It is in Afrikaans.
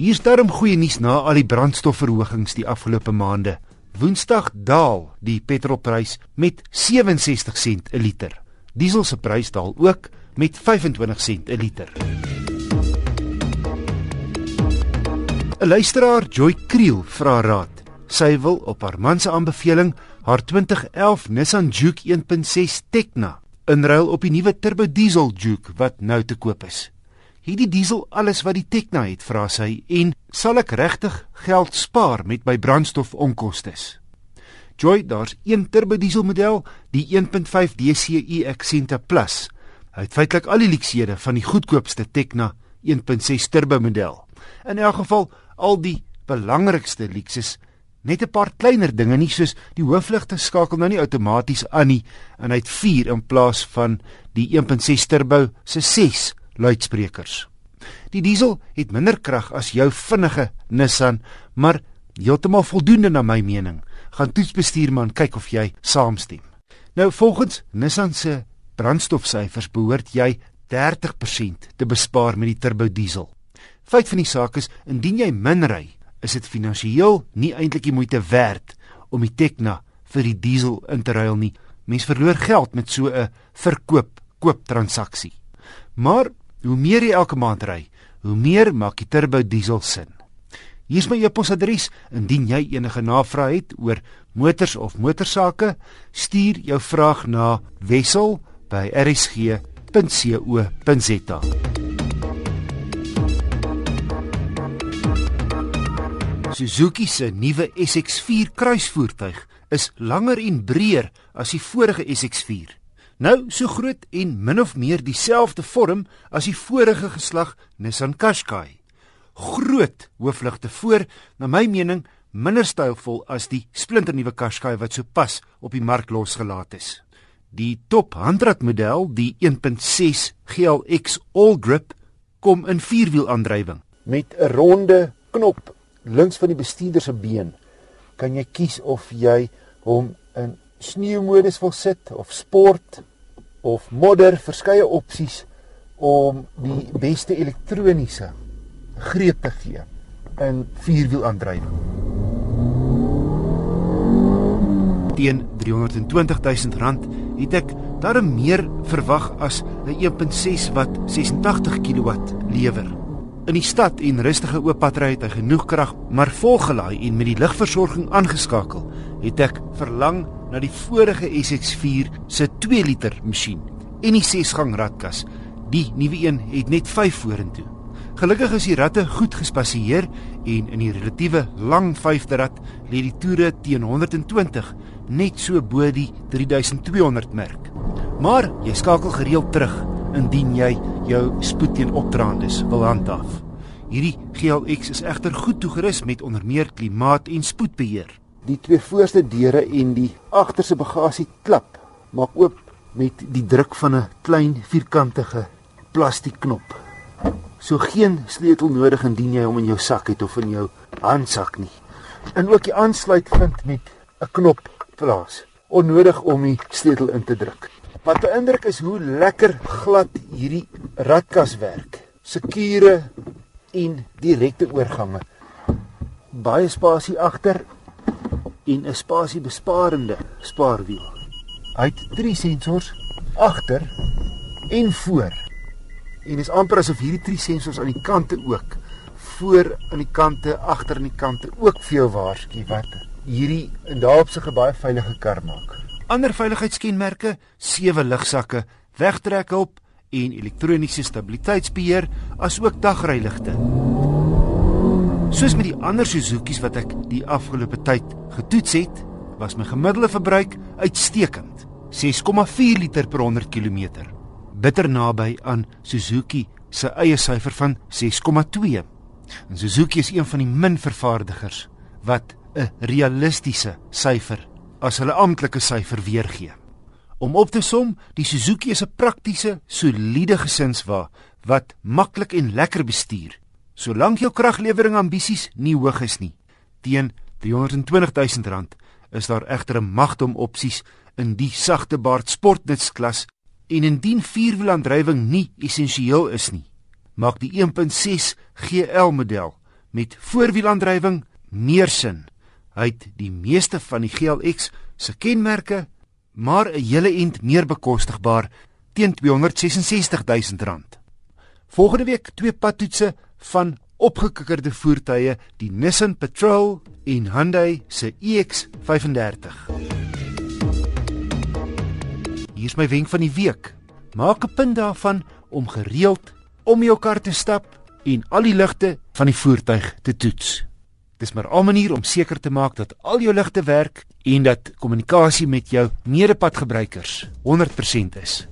Hier's darm goeie nuus na al die brandstofverhogings die afgelope maande. Woensdag daal die petrolprys met 67 sent 'n liter. Diesel se prys daal ook met 25 sent 'n liter. 'n Luisteraar, Joy Kriel, vra raad. Sy wil op haar man se aanbeveling haar 2011 Nissan Juke 1.6 Tekna inruil op die nuwe turbo diesel Juke wat nou te koop is. Hierdie diesel alles wat die Tekna het, vra sy, en sal ek regtig geld spaar met my brandstofonkoste? Joy, daar's een turbo diesel model, die 1.5 DCi Accenta Plus. Hy het feitelik al die leksede van die goedkoopste Tekna 1.6 turbo model. In elk geval al die belangrikste lekses net 'n paar kleiner dinge nie soos die hoofligte skakel nou nie outomaties aan nie en hy het 4 in plaas van die 1.6 turbo se 6 luidsprekers. Die diesel het minder krag as jou vinnige Nissan, maar heeltemal voldoende na my mening. Gaan toetsbestuurman kyk of jy saamstem. Nou volgens Nissan se brandstofsyfers behoort jy 30% te bespaar met die turbo diesel. Feit van die saak is, indien jy min ry, is dit finansiëel nie eintlik die moeite werd om die Tekna vir die diesel in te ruil nie. Mens verloor geld met so 'n verkoop koop transaksie. Maar Hoe meer jy elke maand ry, hoe meer maak die turbo diesel sin. Hier is my e-posadres indien jy enige navrae het oor motors of motorsake, stuur jou vraag na wissel@rsg.co.za. Suzuki se nuwe SX4 kruisvoertuig is langer en breër as die vorige SX4. Nou so groot en min of meer dieselfde vorm as die vorige geslag Nissan Qashqai. Groot hoofligte voor, na my mening minder stylvol as die splinternuwe Qashqai wat sopas op die mark losgelaat is. Die top handratmodel, die 1.6 GLX All Grip, kom in vierwielaandrywing met 'n ronde knop links van die bestuurder se been. Kan jy kies of jy hom in sneeumodus wil sit of sport of modder verskeie opsies om die beste elektroniese greep te gee in vierwielaandrywing. Teen 320 000 rand het ek darm meer verwag as 'n 1.6 wat 86 kW lewer. In die stad en rustige oop padry het hy genoeg krag, maar volgelaai en met die ligversorging aangeskakel, het ek verlang na die vorige SX4 se 2 liter masjien en die 6-gang ratkas. Die nuwe een het net 5 vorentoe. Gelukkig is die ratte goed gespasieer en in die relatiewe lang 5de rat lê die toere teen 120 net so bo die 3200 merk. Maar jy skakel gereeld terug indien jy jou spoed teen opdraandes wil handhaaf. Hierdie GLX is egter goed toegerus met onder meer klimaat en spoedbeheer. Die twee voorste deure en die agterste bagasie klap maak oop met die druk van 'n klein vierkantige plastiekknop. So geen sleutel nodig indien jy hom in jou sak het of in jou handsak nie. En ook die aansluit vind met 'n knop plaas. Onnodig om die sleutel in te druk. Wat beïndruk is hoe lekker glad hierdie ratkas werk. Sekure en direkte oorgange. Baie spasie agter en 'n spasiebesparende spaarwiel. Hy het drie sensors agter en voor. En is amper asof hierdie drie sensors aan die kante ook voor aan die kante, agter aan die kante ook vir jou waarsku wat hierdie in daapse baie veilige kar maak. Ander veiligheidskenmerke: sewe ligsakke, wegtrekhulp en elektroniese stabiliteitsbeheer, asook dagryligte. Soos met die ander Suzuki's wat ek die afgelope tyd getoets het, was my gemiddelde verbruik uitstekend. 6,4 liter per 100 km. Bitter naby aan Suzuki se eie syfer van 6,2. En Suzuki is een van die min vervaardigers wat 'n realistiese syfer as hulle amptelike syfer weergee. Om op te som, die Suzuki is 'n praktiese, soliede gesinswa wat maklik en lekker bestuur solank jou kraglewering ambisies nie hoog is nie. Teen 320 000 rand is daar egter 'n magdom opsies in die sagte baard sportnutklas en indien vierwielaandrywing nie essensieel is nie, maak die 1.6 GL model met voorwielaandrywing meer sin. Hy het die meeste van die GLX se kenmerke, maar 'n hele ent meer bekostigbaar teen R266 000. Volgende week twee padtoetse van opgekikkerde voertuie, die Nissan Patrol en Hyundai se iX35. Hier is my wenk van die week. Maak 'n punt daarvan om gereeld om jou kar te stap en al die ligte van die voertuig te toets. Dis maar 'n manier om seker te maak dat al jou ligte werk en dat kommunikasie met jou medepadgebruikers 100% is.